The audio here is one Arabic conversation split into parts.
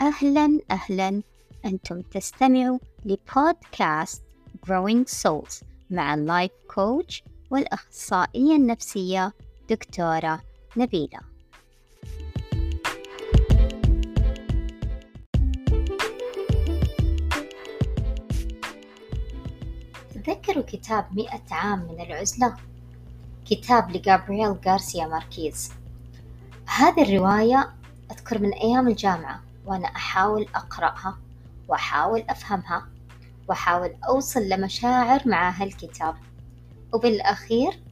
أهلا أهلا. أنتم تستمعوا لبودكاست Growing Souls مع اللايف كوتش والأخصائية النفسية دكتورة نبيلة. تذكروا كتاب مئة عام من العزلة؟ كتاب لجابرييل غارسيا ماركيز. هذه الرواية أذكر من أيام الجامعة. وأنا أحاول أقرأها وأحاول أفهمها وأحاول أوصل لمشاعر مع هالكتاب. وبالأخير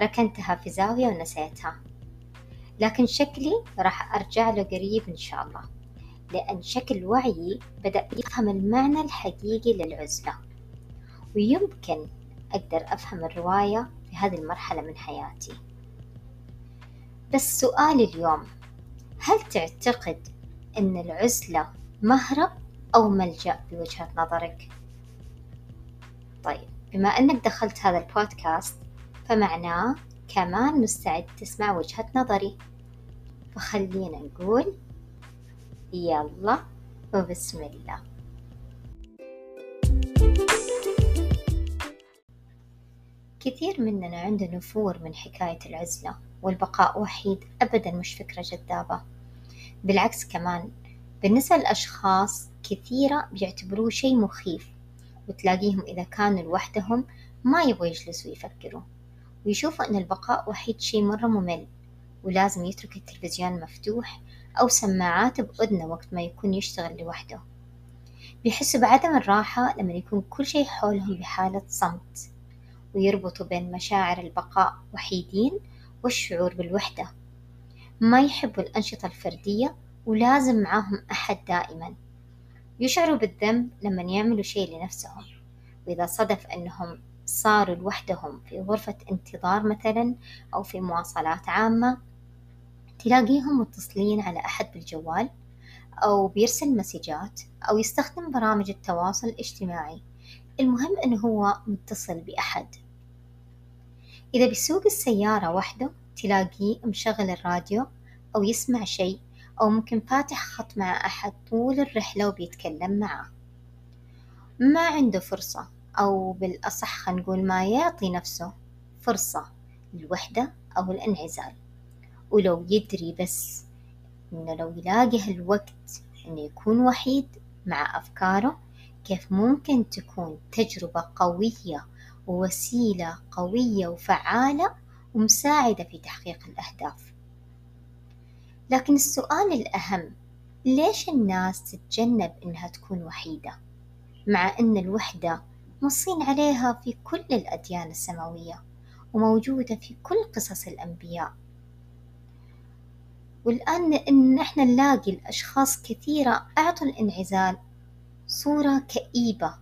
ركنتها في زاوية ونسيتها. لكن شكلي راح أرجع له قريب إن شاء الله لأن شكل وعيي بدأ يفهم المعنى الحقيقي للعزلة. ويمكن أقدر أفهم الرواية في هذه المرحلة من حياتي. بس سؤالي اليوم هل تعتقد أن العزلة مهرب أو ملجأ بوجهة نظرك؟ طيب بما أنك دخلت هذا البودكاست فمعناه كمان مستعد تسمع وجهة نظري. فخلينا نقول يلا وبسم الله. كثير مننا عنده نفور من حكاية العزلة والبقاء وحيد أبدا مش فكرة جذابة. بالعكس كمان بالنسبة لأشخاص كثيرة بيعتبروه شيء مخيف وتلاقيهم إذا كانوا لوحدهم ما يبغوا يجلسوا يفكروا ويشوفوا أن البقاء وحيد شيء مرة ممل ولازم يترك التلفزيون مفتوح أو سماعات بأذنه وقت ما يكون يشتغل لوحده. بيحسوا بعدم الراحة لما يكون كل شيء حولهم بحالة صمت ويربطوا بين مشاعر البقاء وحيدين والشعور بالوحدة. ما يحبوا الأنشطة الفردية ولازم معاهم أحد دائما. يشعروا بالذنب لما يعملوا شيء لنفسهم. وإذا صدف أنهم صاروا لوحدهم في غرفة انتظار مثلا أو في مواصلات عامة تلاقيهم متصلين على أحد بالجوال أو بيرسل مسجات أو يستخدم برامج التواصل الاجتماعي. المهم أنه هو متصل بأحد. إذا بيسوق السيارة وحده تلاقيه مشغل الراديو أو يسمع شيء أو ممكن فاتح خط مع أحد طول الرحلة وبيتكلم معاه ما عنده فرصة أو بالأصح خلينا نقول ما يعطي نفسه فرصة للوحدة أو الانعزال. ولو يدري بس إنه لو يلاقي هالوقت إنه يكون وحيد مع أفكاره كيف ممكن تكون تجربة قوية ووسيلة قوية وفعالة ومساعدة في تحقيق الأهداف. لكن السؤال الأهم ليش الناس تتجنب إنها تكون وحيدة؟ مع أن الوحدة مصين عليها في كل الأديان السماوية وموجودة في كل قصص الأنبياء. والآن إن إحنا نلاقي الأشخاص كثيرة أعطوا الانعزال صورة كئيبة.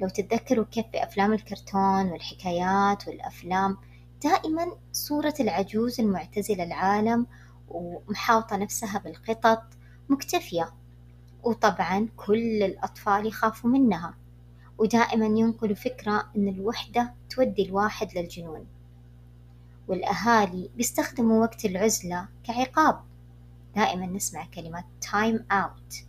لو تتذكروا كيف في أفلام الكرتون والحكايات والأفلام دائما صورة العجوز المعتزلة العالم ومحاوطة نفسها بالقطط مكتفية. وطبعا كل الأطفال يخافوا منها. ودائما ينقلوا فكرة أن الوحدة تودي الواحد للجنون. والأهالي بيستخدموا وقت العزلة كعقاب. دائما نسمع كلمة time out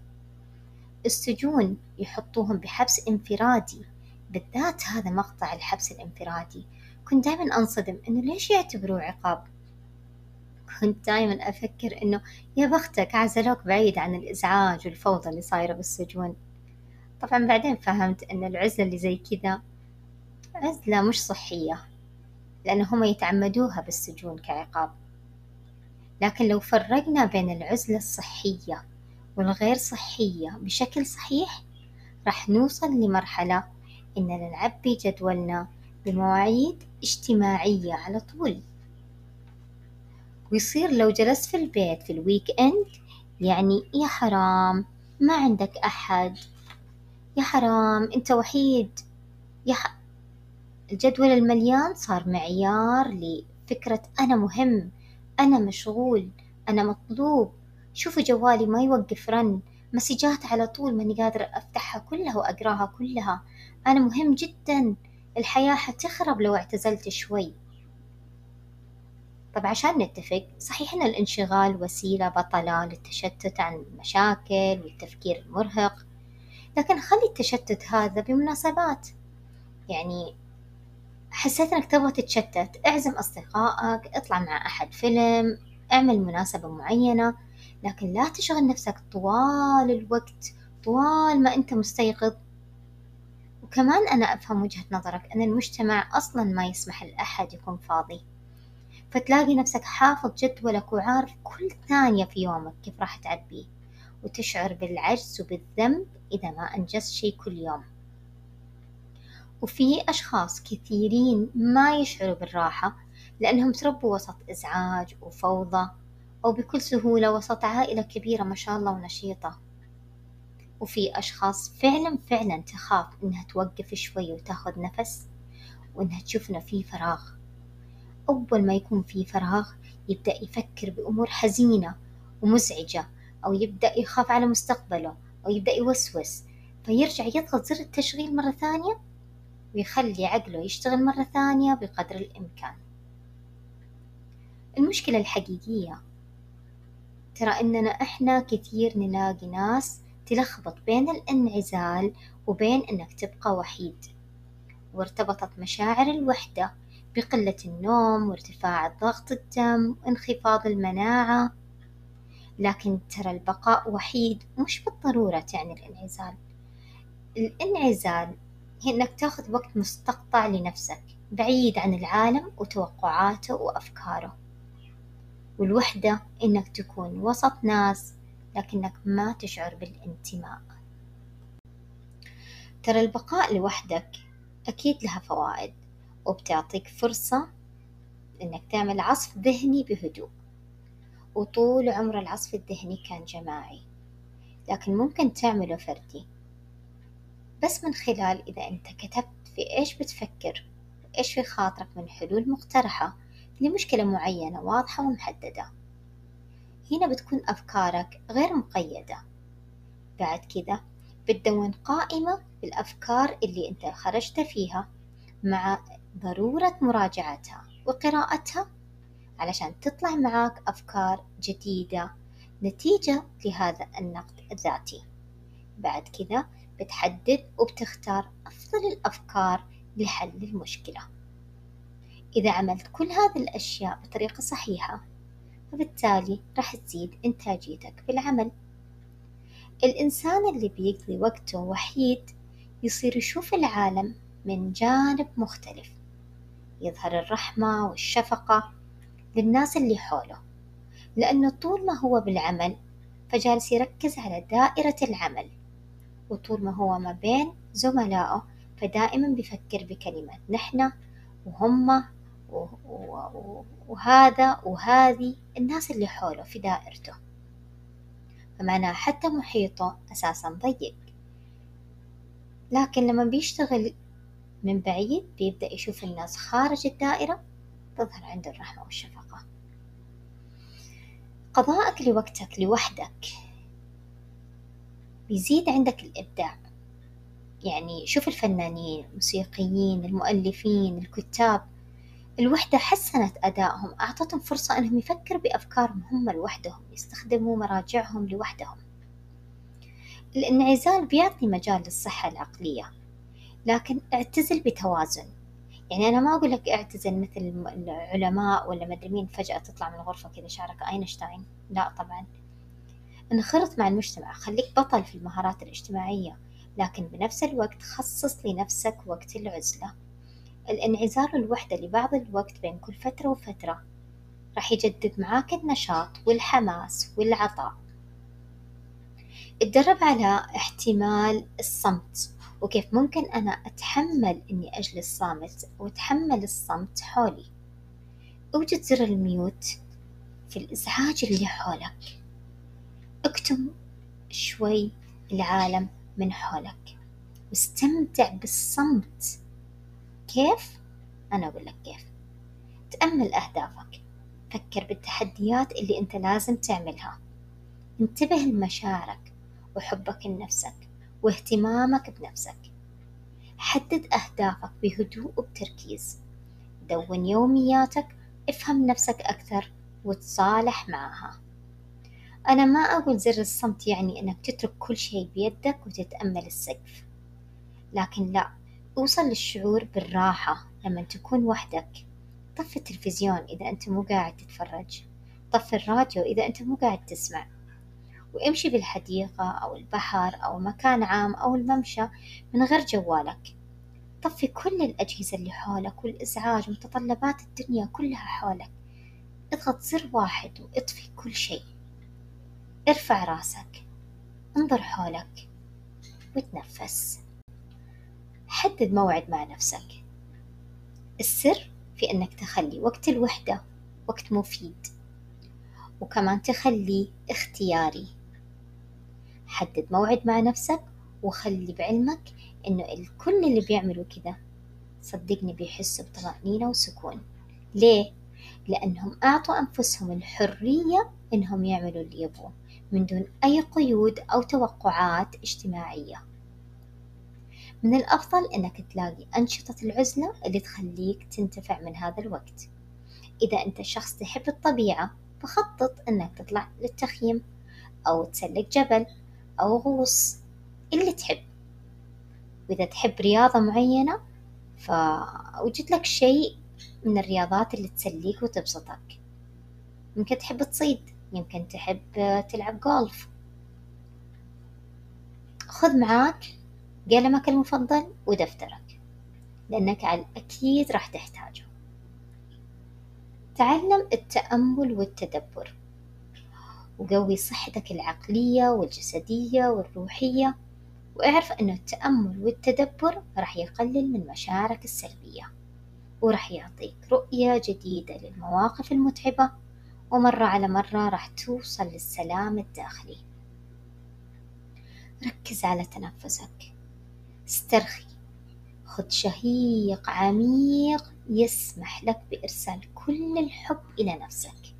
السجون يحطوهم بحبس انفرادي. بالذات هذا مقطع الحبس الانفرادي. كنت دائما أنصدم إنه ليش يعتبروه عقاب؟ كنت دائما أفكر إنه يا بختك عزلوك بعيد عن الإزعاج والفوضى اللي صايرة بالسجون. طبعا بعدين فهمت إن العزلة اللي زي كذا عزلة مش صحية لأن هم يتعمدوها بالسجون كعقاب. لكن لو فرقنا بين العزلة الصحية والغير صحية بشكل صحيح راح نوصل لمرحلة إننا نعبي جدولنا بمواعيد اجتماعية على طول. ويصير لو جلست في البيت في الويك إند يعني يا حرام ما عندك أحد. يا حرام أنت وحيد. يا ح... الجدول المليان صار معيار لفكرة أنا مهم أنا مشغول أنا مطلوب. شوفوا جوالي ما يوقف رن. مسجات على طول ماني قادرة أفتحها كلها وأقراها كلها. أنا مهم جدا. الحياة حتخرب لو اعتزلت شوي. طب عشان نتفق صحيح أن الانشغال وسيلة بطلة للتشتت عن المشاكل والتفكير المرهق لكن خلي التشتت هذا بمناسبات. يعني حسيت إنك تبغى تتشتت اعزم أصدقائك اطلع مع أحد فيلم اعمل مناسبة معينة لكن لا تشغل نفسك طوال الوقت طوال ما أنت مستيقظ وكمان أنا أفهم وجهة نظرك أن المجتمع أصلا ما يسمح لأحد يكون فاضي. فتلاقي نفسك حافظ جدولك وعارف كل ثانية في يومك كيف راح تعبيه وتشعر بالعجز وبالذنب إذا ما أنجزت شي كل يوم. وفي أشخاص كثيرين ما يشعروا بالراحة لأنهم تربوا وسط إزعاج وفوضى أو بكل سهولة وسط عائلة كبيرة ما شاء الله ونشيطة. وفي أشخاص فعلا فعلا تخاف إنها توقف شوي وتاخذ نفس وإنها تشوف إنه في فراغ. أول ما يكون في فراغ يبدأ يفكر بأمور حزينة ومزعجة أو يبدأ يخاف على مستقبله أو يبدأ يوسوس فيرجع يضغط زر التشغيل مرة ثانية ويخلي عقله يشتغل مرة ثانية بقدر الإمكان. المشكلة الحقيقية ترى إننا إحنا كثير نلاقي ناس تلخبط بين الانعزال وبين إنك تبقى وحيد. وارتبطت مشاعر الوحدة بقلة النوم وارتفاع ضغط الدم وانخفاض المناعة. لكن ترى البقاء وحيد مش بالضرورة تعني الانعزال. الانعزال هي إنك تاخذ وقت مستقطع لنفسك بعيد عن العالم وتوقعاته وأفكاره. والوحدة إنك تكون وسط ناس لكنك ما تشعر بالانتماء. ترى البقاء لوحدك أكيد لها فوائد وبتعطيك فرصة إنك تعمل عصف ذهني بهدوء. وطول عمر العصف الذهني كان جماعي لكن ممكن تعمله فردي. بس من خلال إذا أنت كتبت في إيش بتفكر وإيش في خاطرك من حلول مقترحة لمشكلة معينة واضحة ومحددة. هنا بتكون أفكارك غير مقيدة. بعد كذا بتدون قائمة بالأفكار اللي أنت خرجت فيها مع ضرورة مراجعتها وقراءتها علشان تطلع معاك أفكار جديدة نتيجة لهذا النقد الذاتي. بعد كذا بتحدد وبتختار أفضل الأفكار لحل المشكلة. إذا عملت كل هذه الأشياء بطريقة صحيحة فبالتالي راح تزيد إنتاجيتك بالعمل. الإنسان اللي بيقضي وقته وحيد يصير يشوف العالم من جانب مختلف. يظهر الرحمة والشفقة للناس اللي حوله. لأنه طول ما هو بالعمل فجالس يركز على دائرة العمل. وطول ما هو ما بين زملائه فدائما بيفكر بكلمة نحن وهم وهذا وهذه الناس اللي حوله في دائرته. فمعناه حتى محيطه أساسا ضيق. لكن لما بيشتغل من بعيد بيبدأ يشوف الناس خارج الدائرة تظهر عنده الرحمة والشفقة. قضاءك لوقتك لوحدك بيزيد عندك الإبداع. يعني شوف الفنانين الموسيقيين المؤلفين الكتاب. الوحدة حسنت أدائهم أعطتهم فرصة أنهم يفكروا بأفكارهم هم لوحدهم يستخدموا مراجعهم لوحدهم. الانعزال بيعطي مجال للصحة العقلية لكن اعتزل بتوازن. يعني أنا ما أقول لك اعتزل مثل العلماء ولا مدري مين فجأة تطلع من الغرفة كذا شعرك أينشتاين. لا طبعا. انخرط مع المجتمع خليك بطل في المهارات الاجتماعية لكن بنفس الوقت خصص لنفسك وقت العزلة. الانعزال والوحدة لبعض الوقت بين كل فترة وفترة. راح يجدد معاك النشاط والحماس والعطاء. اتدرب على احتمال الصمت وكيف ممكن أنا أتحمل إني أجلس صامت وأتحمل الصمت حولي. أوجد زر الميوت في الإزعاج اللي حولك. اكتم شوي العالم من حولك. واستمتع بالصمت. كيف؟ أنا أقول لك كيف. تأمل أهدافك. فكر بالتحديات اللي أنت لازم تعملها. انتبه لمشاعرك وحبك لنفسك واهتمامك بنفسك. حدد أهدافك بهدوء وبتركيز. دون يومياتك افهم نفسك أكثر وتصالح معها. أنا ما أقول زر الصمت يعني أنك تترك كل شيء بيدك وتتأمل السقف. لكن لا اوصل للشعور بالراحة لما تكون وحدك. طفي التلفزيون إذا أنت مو قاعد تتفرج. طفي الراديو إذا أنت مو قاعد تسمع. وامشي بالحديقة أو البحر أو مكان عام أو الممشى من غير جوالك. طفي كل الأجهزة اللي حولك والإزعاج ومتطلبات الدنيا كلها حولك. اضغط زر واحد واطفي كل شيء. ارفع راسك. انظر حولك. وتنفس. حدد موعد مع نفسك. السر في أنك تخلي وقت الوحدة وقت مفيد وكمان تخليه اختياري. حدد موعد مع نفسك وخلي بعلمك إنه الكل اللي بيعملوا كذا صدقني بيحسوا بطمأنينة وسكون. ليه؟ لأنهم أعطوا أنفسهم الحرية إنهم يعملوا اللي يبغوا من دون أي قيود أو توقعات اجتماعية. من الأفضل إنك تلاقي أنشطة العزلة اللي تخليك تنتفع من هذا الوقت. إذا أنت شخص تحب الطبيعة فخطط إنك تطلع للتخييم أو تسلق جبل أو غوص اللي تحب. وإذا تحب رياضة معينة فوجد لك شيء من الرياضات اللي تسليك وتبسطك. يمكن تحب تصيد يمكن تحب تلعب جولف خذ معاك قلمك المفضل ودفترك لأنك على الأكيد راح تحتاجه. تعلم التأمل والتدبر وقوي صحتك العقلية والجسدية والروحية واعرف أن التأمل والتدبر راح يقلل من مشاعرك السلبية وراح يعطيك رؤية جديدة للمواقف المتعبة ومرة على مرة راح توصل للسلام الداخلي. ركز على تنفسك. استرخي. خذ شهيق عميق يسمح لك بإرسال كل الحب إلى نفسك.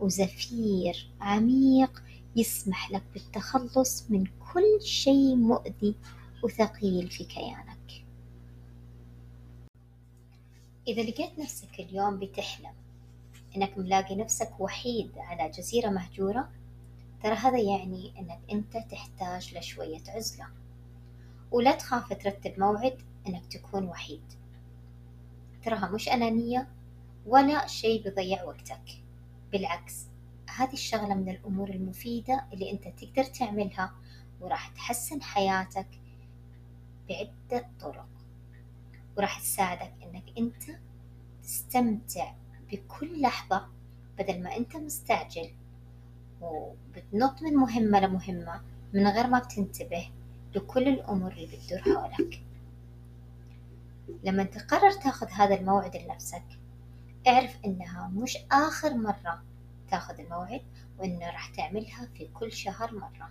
وزفير عميق يسمح لك بالتخلص من كل شيء مؤذي وثقيل في كيانك. إذا لقيت نفسك اليوم بتحلم إنك ملاقي نفسك وحيد على جزيرة مهجورة ترى هذا يعني إنك أنت تحتاج لشوية عزلة. ولا تخاف ترتب موعد إنك تكون وحيد. تراها مش أنانية ولا شيء بيضيع وقتك. بالعكس هذه الشغلة من الأمور المفيدة اللي أنت تقدر تعملها وراح تحسن حياتك بعدة طرق. وراح تساعدك إنك أنت تستمتع بكل لحظة بدل ما أنت مستعجل. وبتنط من مهمة لمهمة من غير ما بتنتبه. لكل الأمور اللي بتدور حولك. لما تقرر تاخذ هذا الموعد لنفسك اعرف إنها مش آخر مرة تاخذ الموعد وإنه راح تعملها في كل شهر مرة.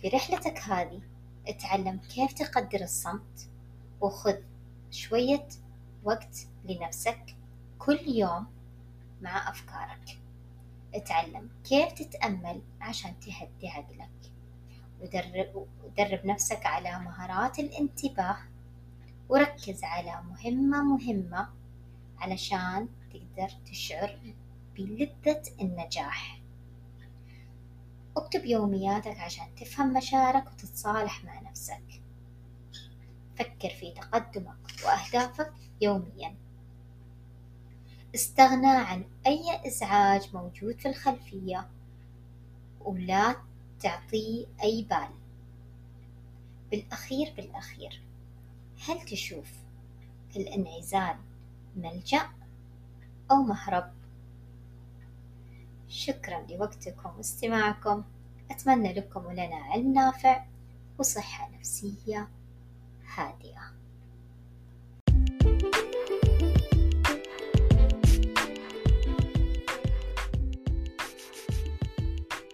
في رحلتك هذه اتعلم كيف تقدر الصمت وخذ شوية وقت لنفسك كل يوم مع أفكارك. اتعلم كيف تتأمل عشان تهدي عقلك. ودرب, نفسك على مهارات الانتباه. وركز على مهمة مهمة علشان تقدر تشعر بلذة النجاح. اكتب يومياتك عشان تفهم مشاعرك وتتصالح مع نفسك. فكر في تقدمك وأهدافك يوميا. استغنى عن أي إزعاج موجود في الخلفية. ولا تعطيه أي بال. بالأخير بالأخير هل تشوف الإنعزال ملجأ أو مهرب؟ شكرا لوقتكم واستماعكم. أتمنى لكم ولنا علم نافع وصحة نفسية هادئة.